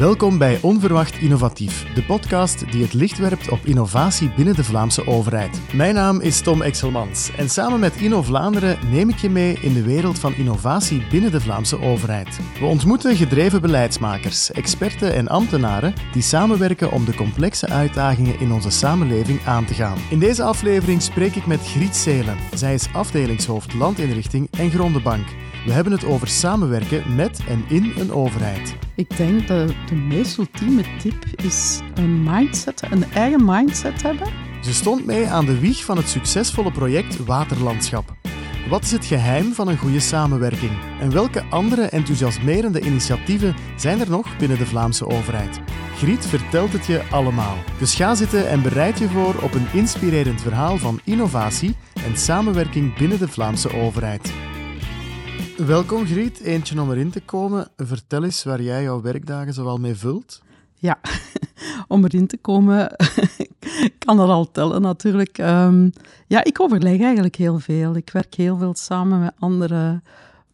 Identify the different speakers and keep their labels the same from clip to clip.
Speaker 1: Welkom bij Onverwacht Innovatief, de podcast die het licht werpt op innovatie binnen de Vlaamse overheid. Mijn naam is Tom Exelmans en samen met Inno Vlaanderen neem ik je mee in de wereld van innovatie binnen de Vlaamse overheid. We ontmoeten gedreven beleidsmakers, experten en ambtenaren die samenwerken om de complexe uitdagingen in onze samenleving aan te gaan. In deze aflevering spreek ik met Griet Zelen. Zij is afdelingshoofd Landinrichting en Grondenbank. We hebben het over samenwerken met en in een overheid.
Speaker 2: Ik denk dat de meest ultieme tip is een mindset, een eigen mindset hebben.
Speaker 1: Ze stond mee aan de wieg van het succesvolle project Waterlandschap. Wat is het geheim van een goede samenwerking? En welke andere enthousiasmerende initiatieven zijn er nog binnen de Vlaamse overheid? Griet vertelt het je allemaal. Dus ga zitten en bereid je voor op een inspirerend verhaal van innovatie en samenwerking binnen de Vlaamse overheid. Welkom Griet, eentje om erin te komen. Vertel eens waar jij jouw werkdagen zoal mee vult.
Speaker 2: Ja, om erin te komen, kan dat al tellen natuurlijk. Um, ja, ik overleg eigenlijk heel veel. Ik werk heel veel samen met andere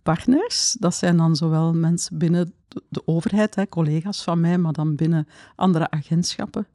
Speaker 2: partners. Dat zijn dan zowel mensen binnen de overheid, hè, collega's van mij, maar dan binnen andere agentschappen.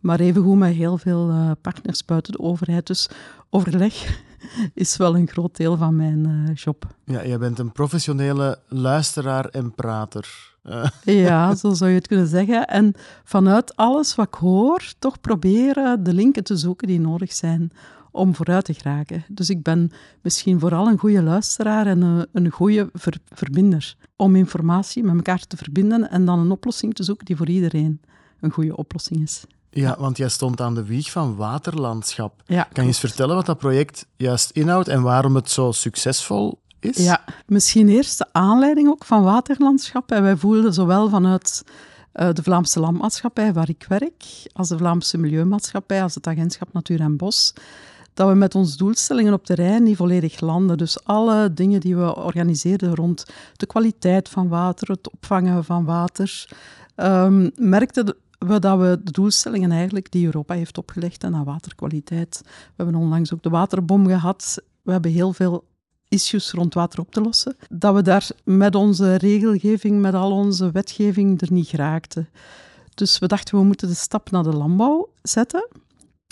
Speaker 2: Maar evengoed met heel veel uh, partners buiten de overheid. Dus overleg is wel een groot deel van mijn uh, job.
Speaker 1: Ja, jij bent een professionele luisteraar en prater.
Speaker 2: Uh. Ja, zo zou je het kunnen zeggen. En vanuit alles wat ik hoor, toch proberen de linken te zoeken die nodig zijn om vooruit te geraken. Dus ik ben misschien vooral een goede luisteraar en een, een goede ver, verbinder. Om informatie met elkaar te verbinden en dan een oplossing te zoeken die voor iedereen een goede oplossing is.
Speaker 1: Ja, want jij stond aan de wieg van waterlandschap. kan je eens vertellen wat dat project juist inhoudt en waarom het zo succesvol is?
Speaker 2: Ja, misschien eerst de aanleiding ook van waterlandschap. En wij voelden zowel vanuit uh, de Vlaamse Landmaatschappij, waar ik werk, als de Vlaamse Milieumaatschappij, als het agentschap Natuur en Bos, dat we met onze doelstellingen op terrein niet volledig landen. Dus alle dingen die we organiseerden rond de kwaliteit van water, het opvangen van water, um, merkten we dat we de doelstellingen eigenlijk die Europa heeft opgelegd aan waterkwaliteit. We hebben onlangs ook de waterbom gehad. We hebben heel veel issues rond water op te lossen. Dat we daar met onze regelgeving, met al onze wetgeving er niet geraakten. Dus we dachten, we moeten de stap naar de landbouw zetten.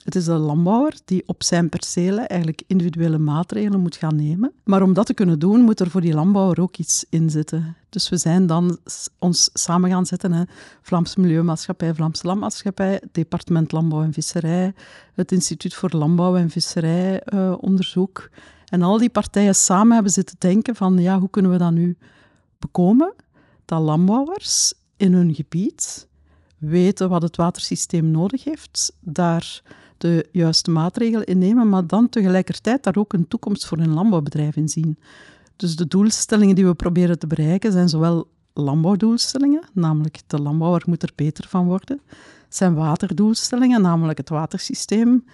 Speaker 2: Het is de landbouwer die op zijn percelen eigenlijk individuele maatregelen moet gaan nemen. Maar om dat te kunnen doen, moet er voor die landbouwer ook iets in zitten. Dus we zijn dan ons samen gaan zetten, hè. Vlaamse Milieumaatschappij, Vlaamse Landmaatschappij, Departement Landbouw en Visserij, het Instituut voor Landbouw en Visserijonderzoek. Uh, en al die partijen samen hebben zitten denken van, ja, hoe kunnen we dat nu bekomen? Dat landbouwers in hun gebied weten wat het watersysteem nodig heeft, daar de juiste maatregelen innemen, maar dan tegelijkertijd daar ook een toekomst voor hun landbouwbedrijf in zien. Dus de doelstellingen die we proberen te bereiken zijn zowel landbouwdoelstellingen, namelijk de landbouwer moet er beter van worden, zijn waterdoelstellingen, namelijk het watersysteem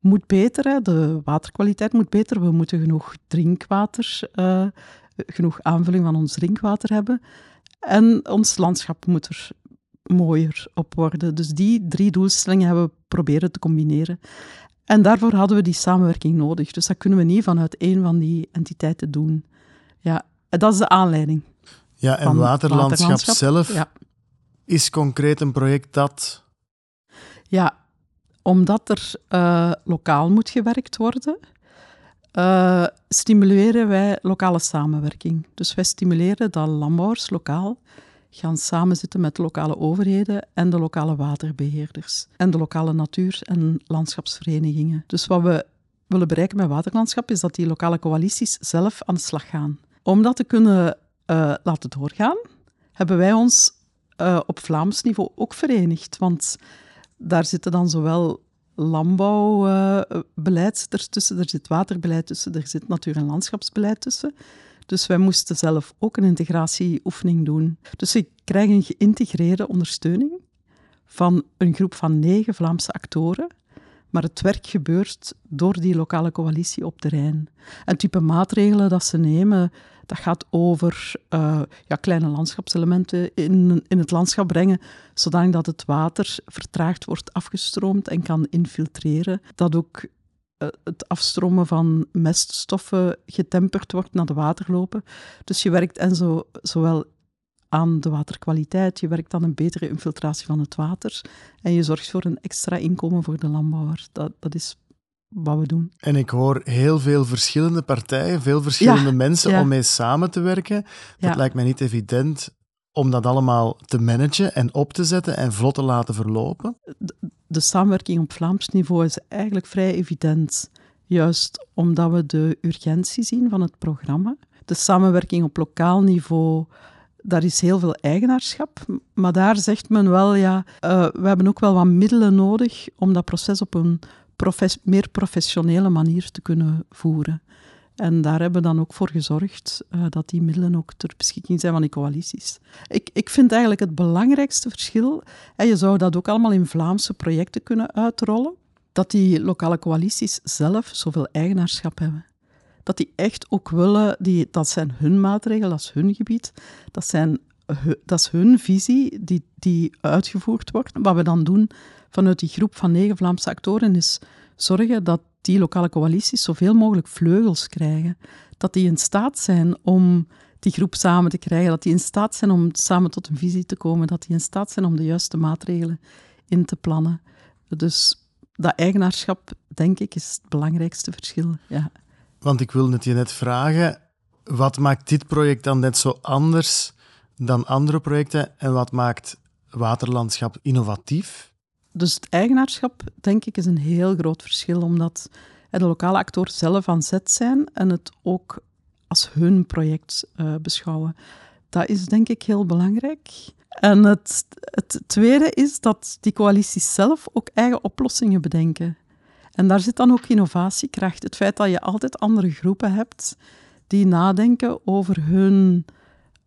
Speaker 2: moet beter, de waterkwaliteit moet beter, we moeten genoeg drinkwater, uh, genoeg aanvulling van ons drinkwater hebben en ons landschap moet er mooier op worden. Dus die drie doelstellingen hebben we proberen te combineren. En daarvoor hadden we die samenwerking nodig. Dus dat kunnen we niet vanuit één van die entiteiten doen. Ja, dat is de aanleiding.
Speaker 1: Ja, en waterlandschap, zelf ja. is concreet een project dat.
Speaker 2: Ja, omdat er uh, lokaal moet gewerkt worden, uh, stimuleren wij lokale samenwerking. Dus wij stimuleren dat landbouwers lokaal gaan samenzitten met de lokale overheden en de lokale waterbeheerders en de lokale natuur- en landschapsverenigingen. Dus wat we willen bereiken met waterlandschap is dat die lokale coalities zelf aan de slag gaan. Om dat te kunnen uh, laten doorgaan, hebben wij ons uh, op Vlaams niveau ook verenigd. Want daar zitten dan zowel landbouwbeleid uh, tussen, er zit waterbeleid tussen, er zit natuur- en landschapsbeleid tussen. Dus wij moesten zelf ook een integratieoefening doen. Dus ik krijg een geïntegreerde ondersteuning van een groep van negen Vlaamse actoren. Maar het werk gebeurt door die lokale coalitie op terrein. En type maatregelen dat ze nemen, dat gaat over uh, ja, kleine landschapselementen in, in het landschap brengen, zodat het water vertraagd wordt afgestroomd en kan infiltreren. Dat ook eh, het afstromen van meststoffen getemperd wordt naar de waterlopen. Dus je werkt en zo, zowel aan de waterkwaliteit, je werkt aan een betere infiltratie van het water en je zorgt voor een extra inkomen voor de landbouwer. Dat, dat is wat we doen.
Speaker 1: En ik hoor heel veel verschillende partijen, veel verschillende mensen om mee samen te werken. Dat lijkt mij niet evident om dat allemaal te managen en op te zetten en vlot te laten verlopen?
Speaker 2: De, samenwerking op Vlaams niveau is eigenlijk vrij evident. Juist omdat we de urgentie zien van het programma. De samenwerking op lokaal niveau, daar is heel veel eigenaarschap. Maar daar zegt men wel, ja, uh, we hebben ook wel wat middelen nodig om dat proces op een meer professionele manier te kunnen voeren. En daar hebben we dan ook voor gezorgd uh, dat die middelen ook ter beschikking zijn van die coalities. Ik, ik vind eigenlijk het belangrijkste verschil, en je zou dat ook allemaal in Vlaamse projecten kunnen uitrollen, dat die lokale coalities zelf zoveel eigenaarschap hebben. Dat die echt ook willen, die, dat zijn hun maatregelen, dat is hun gebied, dat, zijn, dat is hun visie die, die uitgevoerd wordt. Wat we dan doen vanuit die groep van negen Vlaamse actoren is zorgen dat die lokale coalities zoveel mogelijk vleugels krijgen. Dat die in staat zijn om die groep samen te krijgen, dat die in staat zijn om samen tot een visie te komen, dat die in staat zijn om de juiste maatregelen in te plannen. Dus dat eigenaarschap, denk ik, is het belangrijkste verschil. Ja.
Speaker 1: Want ik wilde het je net vragen, wat maakt dit project dan net zo anders dan andere projecten en wat maakt waterlandschap innovatief?
Speaker 2: Dus het eigenaarschap, denk ik, is een heel groot verschil, omdat de lokale actoren zelf aan zet zijn en het ook als hun project uh, beschouwen. Dat is denk ik heel belangrijk. En het, het tweede is dat die coalities zelf ook eigen oplossingen bedenken. En daar zit dan ook innovatiekracht. Het feit dat je altijd andere groepen hebt die nadenken over hun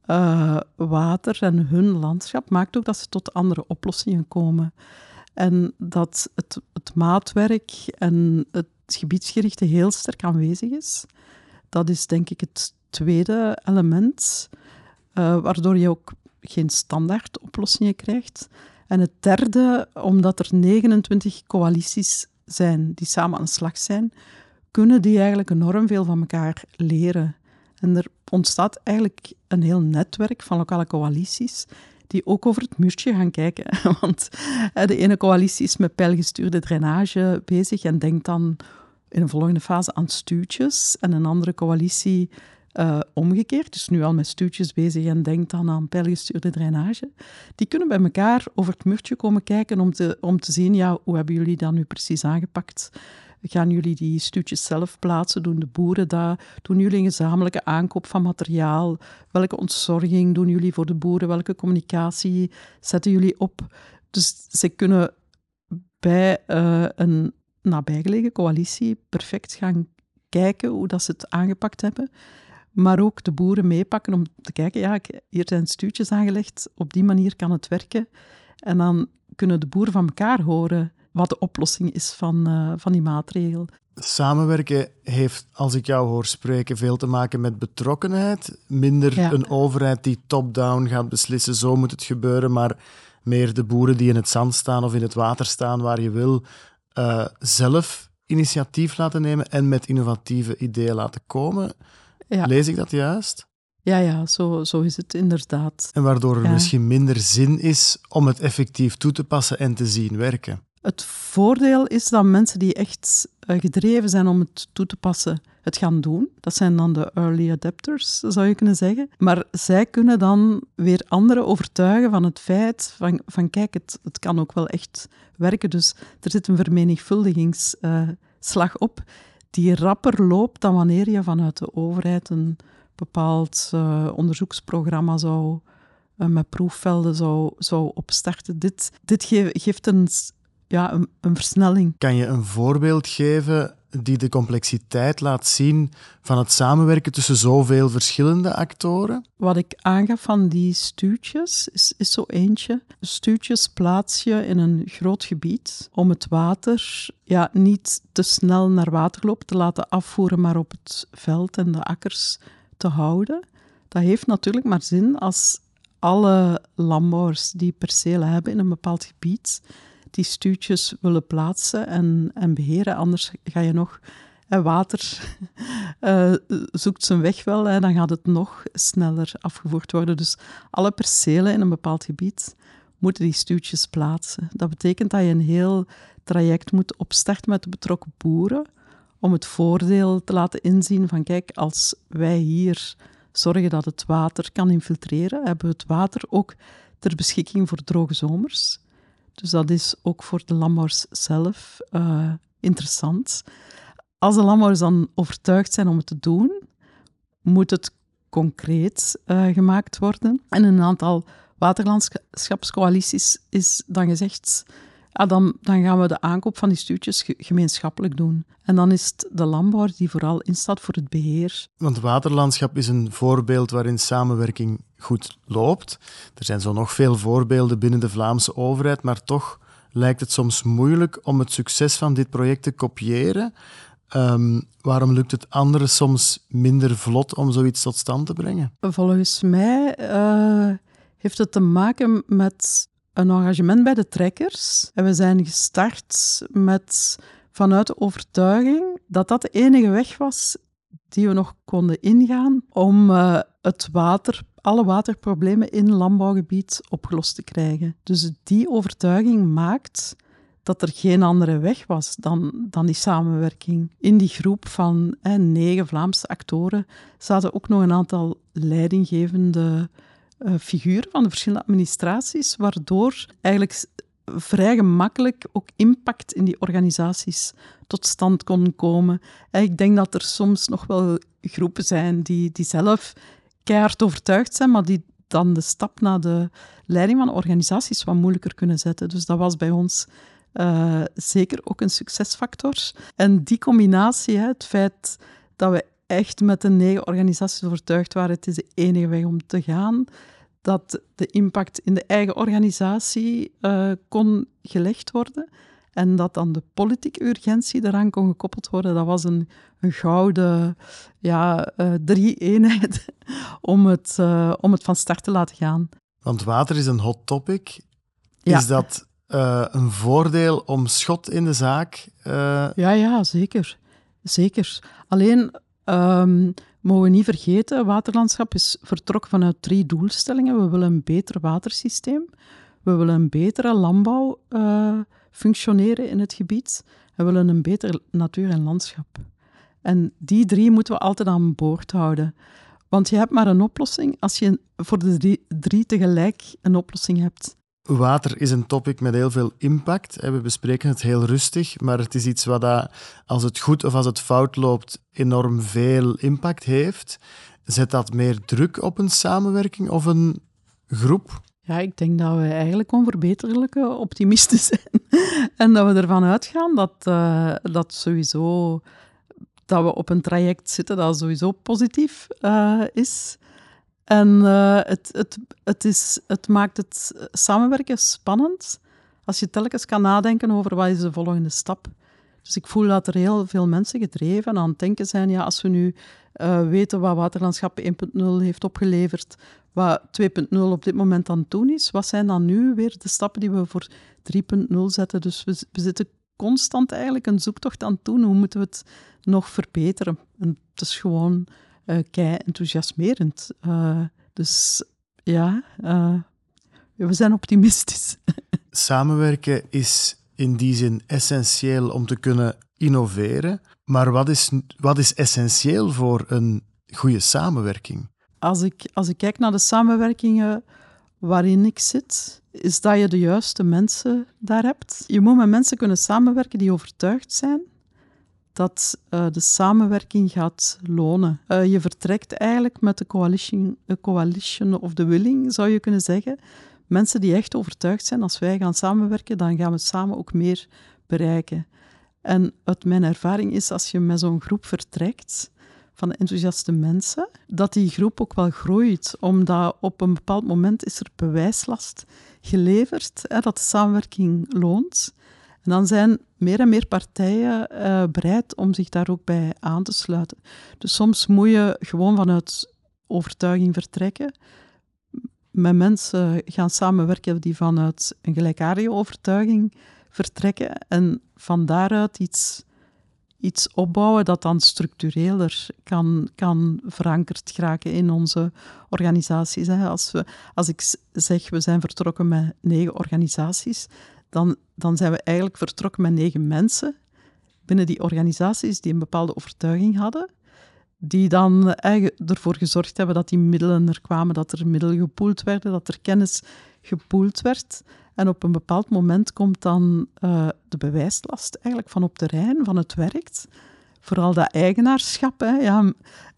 Speaker 2: uh, water en hun landschap, maakt ook dat ze tot andere oplossingen komen. En dat het, het maatwerk en het gebiedsgerichte heel sterk aanwezig is. Dat is denk ik het tweede element, uh, waardoor je ook geen standaard oplossingen krijgt. En het derde, omdat er 29 coalities zijn die samen aan de slag zijn, kunnen die eigenlijk enorm veel van elkaar leren. En er ontstaat eigenlijk een heel netwerk van lokale coalities die ook over het muurtje gaan kijken. Want de ene coalitie is met pijlgestuurde drainage bezig en denkt dan in een volgende fase aan stuwtjes. En een andere coalitie uh, omgekeerd, is nu al met stuwtjes bezig en denkt dan aan pijlgestuurde drainage. Die kunnen bij elkaar over het muurtje komen kijken om te, om te zien, ja, hoe hebben jullie dat nu precies aangepakt? Gaan jullie die stuutjes zelf plaatsen? Doen de boeren dat? Doen jullie een gezamenlijke aankoop van materiaal? Welke ontzorging doen jullie voor de boeren? Welke communicatie zetten jullie op? Dus ze kunnen bij uh, een nabijgelegen coalitie perfect gaan kijken hoe dat ze het aangepakt hebben. Maar ook de boeren meepakken om te kijken, ja, hier zijn stuutjes aangelegd, op die manier kan het werken. En dan kunnen de boeren van elkaar horen wat de oplossing is van, uh, van die maatregel.
Speaker 1: Samenwerken heeft, als ik jou hoor spreken, veel te maken met betrokkenheid. Minder een overheid die top-down gaat beslissen, zo moet het gebeuren, maar meer de boeren die in het zand staan of in het water staan, waar je wil, uh, zelf initiatief laten nemen en met innovatieve ideeën laten komen. Ja. Lees ik dat juist?
Speaker 2: Ja, ja, zo, zo is het inderdaad.
Speaker 1: En waardoor er misschien minder zin is om het effectief toe te passen en te zien werken.
Speaker 2: Het voordeel is dat mensen die echt eh, gedreven zijn om het toe te passen, het gaan doen. Dat zijn dan de early adapters, zou je kunnen zeggen. Maar zij kunnen dan weer anderen overtuigen van het feit van, van kijk, het, het kan ook wel echt werken. Dus er zit een vermenigvuldigingsslag op die rapper loopt dan wanneer je vanuit de overheid een bepaald uh, onderzoeksprogramma zou uh, met proefvelden zou, zou opstarten. Dit, dit geeft een ja, een, een versnelling.
Speaker 1: Kan je een voorbeeld geven die de complexiteit laat zien van het samenwerken tussen zoveel verschillende actoren?
Speaker 2: Wat ik aangaf van die stuurtjes is, is zo eentje. Stuurtjes plaats je in een groot gebied om het water ja, niet te snel naar waterloop te laten afvoeren, maar op het veld en de akkers te houden. Dat heeft natuurlijk maar zin als alle landbouwers die percelen hebben in een bepaald gebied die stuutjes willen plaatsen en, en beheren. Anders ga je nog water uh, zoekt zijn weg wel, hè, dan gaat het nog sneller afgevoerd worden. Dus alle percelen in een bepaald gebied moeten die stuwtjes plaatsen. Dat betekent dat je een heel traject moet opstarten met de betrokken boeren om het voordeel te laten inzien van kijk, als wij hier zorgen dat het water kan infiltreren, hebben we het water ook ter beschikking voor droge zomers. Dus dat is ook voor de landbouwers zelf uh, interessant. Als de landbouwers dan overtuigd zijn om het te doen, moet het concreet uh, gemaakt worden. En een aantal waterlandschapscoalities is dan gezegd ja, dan, dan gaan we de aankoop van die stuurtjes gemeenschappelijk doen. En dan is het de landbouwer die vooral instaat voor het beheer.
Speaker 1: Want waterlandschap is een voorbeeld waarin samenwerking goed loopt. Er zijn zo nog veel voorbeelden binnen de Vlaamse overheid, maar toch lijkt het soms moeilijk om het succes van dit project te kopiëren. Um, waarom lukt het anderen soms minder vlot om zoiets tot stand te brengen?
Speaker 2: Volgens mij uh, heeft het te maken met een engagement bij de trekkers. En we zijn gestart met vanuit de overtuiging dat dat de enige weg was die we nog konden ingaan om uh, het water, alle waterproblemen in landbouwgebied opgelost te krijgen. Dus die overtuiging maakt dat er geen andere weg was dan, dan die samenwerking. In die groep van negen Vlaamse actoren zaten ook nog een aantal leidinggevende uh, figuren van de verschillende administraties, waardoor eigenlijk vrij gemakkelijk ook impact in die organisaties tot stand kon komen. En ik denk dat er soms nog wel groepen zijn die, die zelf keihard overtuigd zijn, maar die dan de stap naar de leiding van organisaties wat moeilijker kunnen zetten. Dus dat was bij ons uh, zeker ook een succesfactor. En die combinatie, hè, het feit dat we echt met de negen organisaties overtuigd waren, het is de enige weg om te gaan, dat de impact in de eigen organisatie uh, kon gelegd worden en dat dan de politieke urgentie eraan kon gekoppeld worden, dat was een, een gouden ja, uh, drie-eenheid om, het, uh, om het van start te laten gaan.
Speaker 1: Want water is een hot topic. Ja. Is dat een voordeel om schot in de zaak?
Speaker 2: Ja, ja, zeker. Zeker. Alleen um, mogen we niet vergeten, waterlandschap is vertrokken vanuit drie doelstellingen. We willen een beter watersysteem, we willen een betere landbouw uh, functioneren in het gebied en we willen een beter natuur en landschap. En die drie moeten we altijd aan boord houden. Want je hebt maar een oplossing als je voor de drie tegelijk een oplossing hebt.
Speaker 1: Water is een topic met heel veel impact. We bespreken het heel rustig, maar het is iets wat, als het goed of als het fout loopt, enorm veel impact heeft. Zet dat meer druk op een samenwerking of een groep?
Speaker 2: Ja, ik denk dat we eigenlijk onverbeterlijke optimisten zijn. en dat we ervan uitgaan dat, uh, dat sowieso dat we op een traject zitten dat sowieso positief uh, is. En uh, het, het, het, is, het maakt het samenwerken spannend als je telkens kan nadenken over wat is de volgende stap. Dus ik voel dat er heel veel mensen gedreven aan het denken zijn, ja, als we nu uh, weten wat Waterlandschap 1.0 heeft opgeleverd, wat 2.0 op dit moment aan het doen is, wat zijn dan nu weer de stappen die we voor 3.0 zetten? Dus we, we zitten constant eigenlijk een zoektocht aan het. Hoe moeten we het nog verbeteren? En het is gewoon kei enthousiasmerend. Uh, dus ja, uh, we zijn optimistisch.
Speaker 1: Samenwerken is in die zin essentieel om te kunnen innoveren. Maar wat is, wat is essentieel voor een goede samenwerking?
Speaker 2: Als ik, als ik kijk naar de samenwerkingen waarin ik zit, is dat je de juiste mensen daar hebt. Je moet met mensen kunnen samenwerken die overtuigd zijn dat uh, de samenwerking gaat lonen. Uh, je vertrekt eigenlijk met de coalition, de coalition of the willing, zou je kunnen zeggen. Mensen die echt overtuigd zijn, als wij gaan samenwerken, dan gaan we samen ook meer bereiken. En uit mijn ervaring is, als je met zo'n groep vertrekt, van enthousiaste mensen, dat die groep ook wel groeit, omdat op een bepaald moment is er bewijslast geleverd hè, dat de samenwerking loont. En dan zijn meer en meer partijen uh, bereid om zich daar ook bij aan te sluiten. Dus soms moet je gewoon vanuit overtuiging vertrekken, met mensen gaan samenwerken die vanuit een gelijkaardige overtuiging vertrekken en van daaruit iets, iets opbouwen dat dan structureler kan, kan verankerd geraken in onze organisaties. Als, we, als ik zeg, we zijn vertrokken met negen organisaties, dan, dan zijn we eigenlijk vertrokken met negen mensen binnen die organisaties die een bepaalde overtuiging hadden, die dan ervoor gezorgd hebben dat die middelen er kwamen, dat er middelen gepoeld werden, dat er kennis gepoeld werd. En op een bepaald moment komt dan uh, de bewijslast eigenlijk van op terrein, van het werkt. Vooral dat eigenaarschap. Hè. Ja,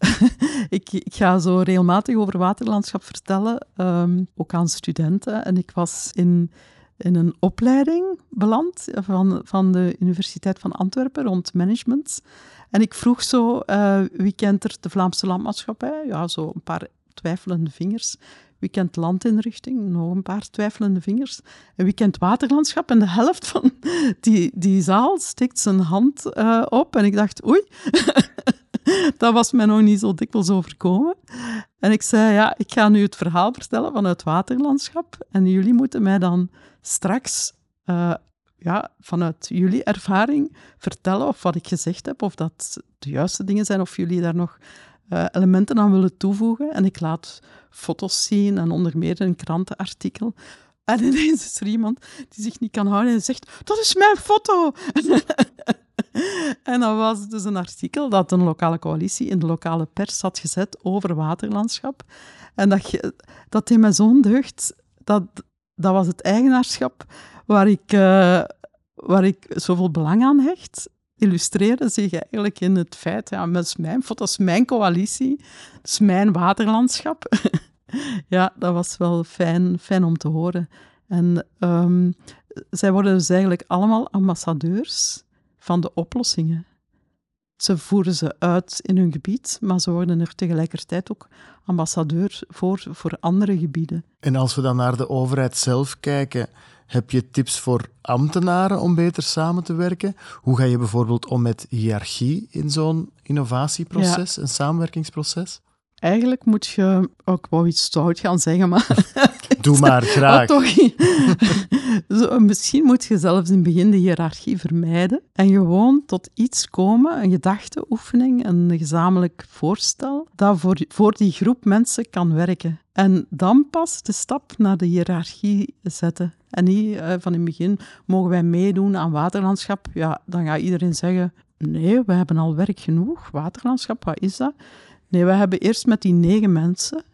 Speaker 2: ik, ik, ga zo regelmatig over waterlandschap vertellen, um, ook aan studenten. En ik was in, in een opleiding beland van, van de Universiteit van Antwerpen rond management. En ik vroeg zo, uh, wie kent er de Vlaamse landmaatschappij? Ja, zo een paar twijfelende vingers. Wie kent landinrichting? Nog een paar twijfelende vingers. En wie kent waterlandschap? En de helft van die, die zaal steekt zijn hand uh, op. En ik dacht, oei, dat was mij nog niet zo dikwijls overkomen. En ik zei, ja, ik ga nu het verhaal vertellen van het waterlandschap. En jullie moeten mij dan straks uh, ja, vanuit jullie ervaring vertellen of wat ik gezegd heb, of dat de juiste dingen zijn, of jullie daar nog uh, elementen aan willen toevoegen. En ik laat foto's zien en onder meer een krantenartikel. En ineens is er iemand die zich niet kan houden en zegt: Dat is mijn foto! en dat was dus een artikel dat een lokale coalitie in de lokale pers had gezet over waterlandschap. En dat, dat deed me zo'n deugd. Dat, dat was het eigenaarschap waar ik, uh, waar ik zoveel belang aan hecht illustreerde zich eigenlijk in het feit, ja, dat mijn foto, dat is mijn coalitie, mijn waterlandschap. ja, dat was wel fijn, fijn om te horen. En um, zij worden dus eigenlijk allemaal ambassadeurs van de oplossingen. Ze voeren ze uit in hun gebied, maar ze worden er tegelijkertijd ook ambassadeur voor, voor andere gebieden.
Speaker 1: En als we dan naar de overheid zelf kijken, heb je tips voor ambtenaren om beter samen te werken? Hoe ga je bijvoorbeeld om met hiërarchie in zo'n innovatieproces, een samenwerkingsproces?
Speaker 2: Eigenlijk moet je, ook wel iets stout gaan zeggen, maar...
Speaker 1: Doe maar, graag.
Speaker 2: toch, zo, misschien moet je zelfs in het begin de hiërarchie vermijden en gewoon tot iets komen, een gedachteoefening, een gezamenlijk voorstel, dat voor, voor die groep mensen kan werken. En dan pas de stap naar de hiërarchie zetten. En niet uh, van in het begin, mogen wij meedoen aan waterlandschap? Ja, dan gaat iedereen zeggen, nee, we hebben al werk genoeg. Waterlandschap, wat is dat? Nee, we hebben eerst met die negen mensen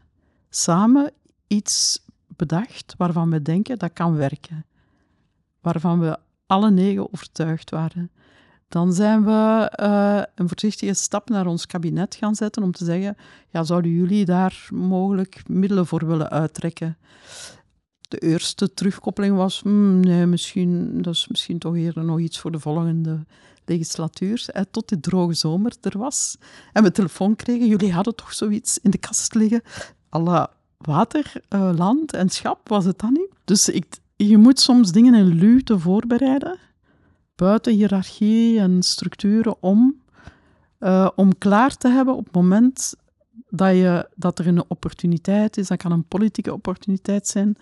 Speaker 2: samen iets bedacht waarvan we denken dat kan werken. Waarvan we alle negen overtuigd waren. Dan zijn we uh, een voorzichtige stap naar ons kabinet gaan zetten om te zeggen, ja, zouden jullie daar mogelijk middelen voor willen uittrekken? De eerste terugkoppeling was, hmm, nee, misschien, dat is misschien toch eerder nog iets voor de volgende legislatuur, tot die droge zomer er was. En we telefoon kregen, jullie hadden toch zoiets in de kast liggen. Alle water, uh, land en schap, was het dan niet? Dus ik, je moet soms dingen in luwte voorbereiden, buiten hiërarchie en structuren om, uh, om klaar te hebben op het moment dat, je, dat er een opportuniteit is. Dat kan een politieke opportuniteit zijn,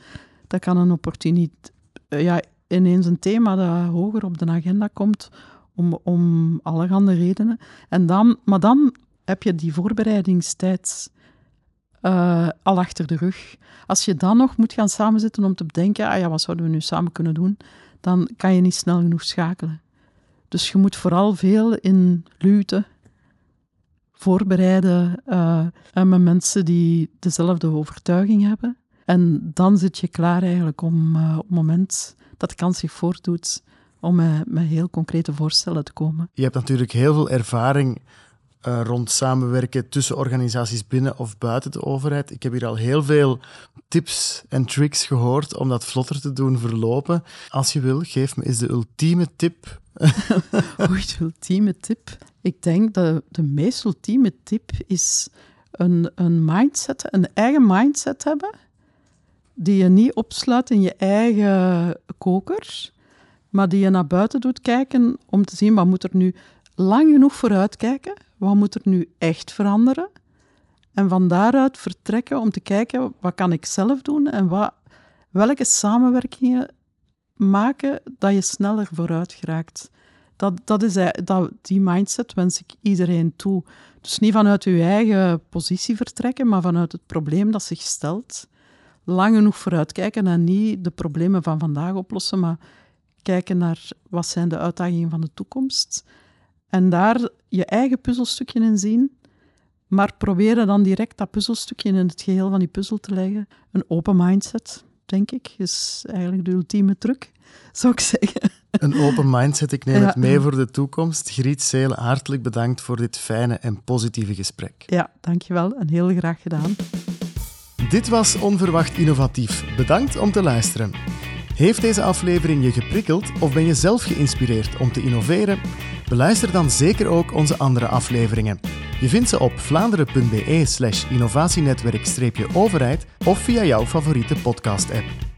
Speaker 2: dat kan een opportuniteit, uh, ja, ineens een thema dat hoger op de agenda komt, om, om allerhande redenen. En dan, maar dan heb je die voorbereidingstijd uh, al achter de rug. Als je dan nog moet gaan samenzitten om te bedenken, ah ja, wat zouden we nu samen kunnen doen, dan kan je niet snel genoeg schakelen. Dus je moet vooral veel in luwte voorbereiden uh, met mensen die dezelfde overtuiging hebben. En dan zit je klaar eigenlijk om uh, op het moment dat de kans zich voordoet, om met heel concrete voorstellen te komen.
Speaker 1: Je hebt natuurlijk heel veel ervaring uh, rond samenwerken tussen organisaties binnen of buiten de overheid. Ik heb hier al heel veel tips en tricks gehoord om dat vlotter te doen verlopen. Als je wil, geef me eens de ultieme tip.
Speaker 2: Oei, de ultieme tip. Ik denk dat de meest ultieme tip is een, een mindset, een eigen mindset hebben, die je niet opsluit in je eigen koker, maar die je naar buiten doet kijken om te zien wat moet er nu lang genoeg vooruit kijken, wat moet er nu echt veranderen? En van daaruit vertrekken om te kijken wat kan ik zelf doen en wat, welke samenwerkingen maken dat je sneller vooruit geraakt. dat, dat is, dat, die mindset wens ik iedereen toe. Dus niet vanuit uw eigen positie vertrekken, maar vanuit het probleem dat zich stelt. Lang genoeg vooruitkijken en niet de problemen van vandaag oplossen, maar kijken naar wat zijn de uitdagingen van de toekomst. En daar je eigen puzzelstukje in zien, maar proberen dan direct dat puzzelstukje in het geheel van die puzzel te leggen. Een open mindset, denk ik, is eigenlijk de ultieme truc, zou ik zeggen.
Speaker 1: Een open mindset, ik neem het mee voor de toekomst. Griet Seel, hartelijk bedankt voor dit fijne en positieve gesprek.
Speaker 2: Ja, dankjewel en heel graag gedaan.
Speaker 1: Dit was Onverwacht Innovatief. Bedankt om te luisteren. Heeft deze aflevering je geprikkeld of ben je zelf geïnspireerd om te innoveren? Beluister dan zeker ook onze andere afleveringen. Je vindt ze op vlaanderen.be slash innovatienetwerk-overheid of via jouw favoriete podcast-app.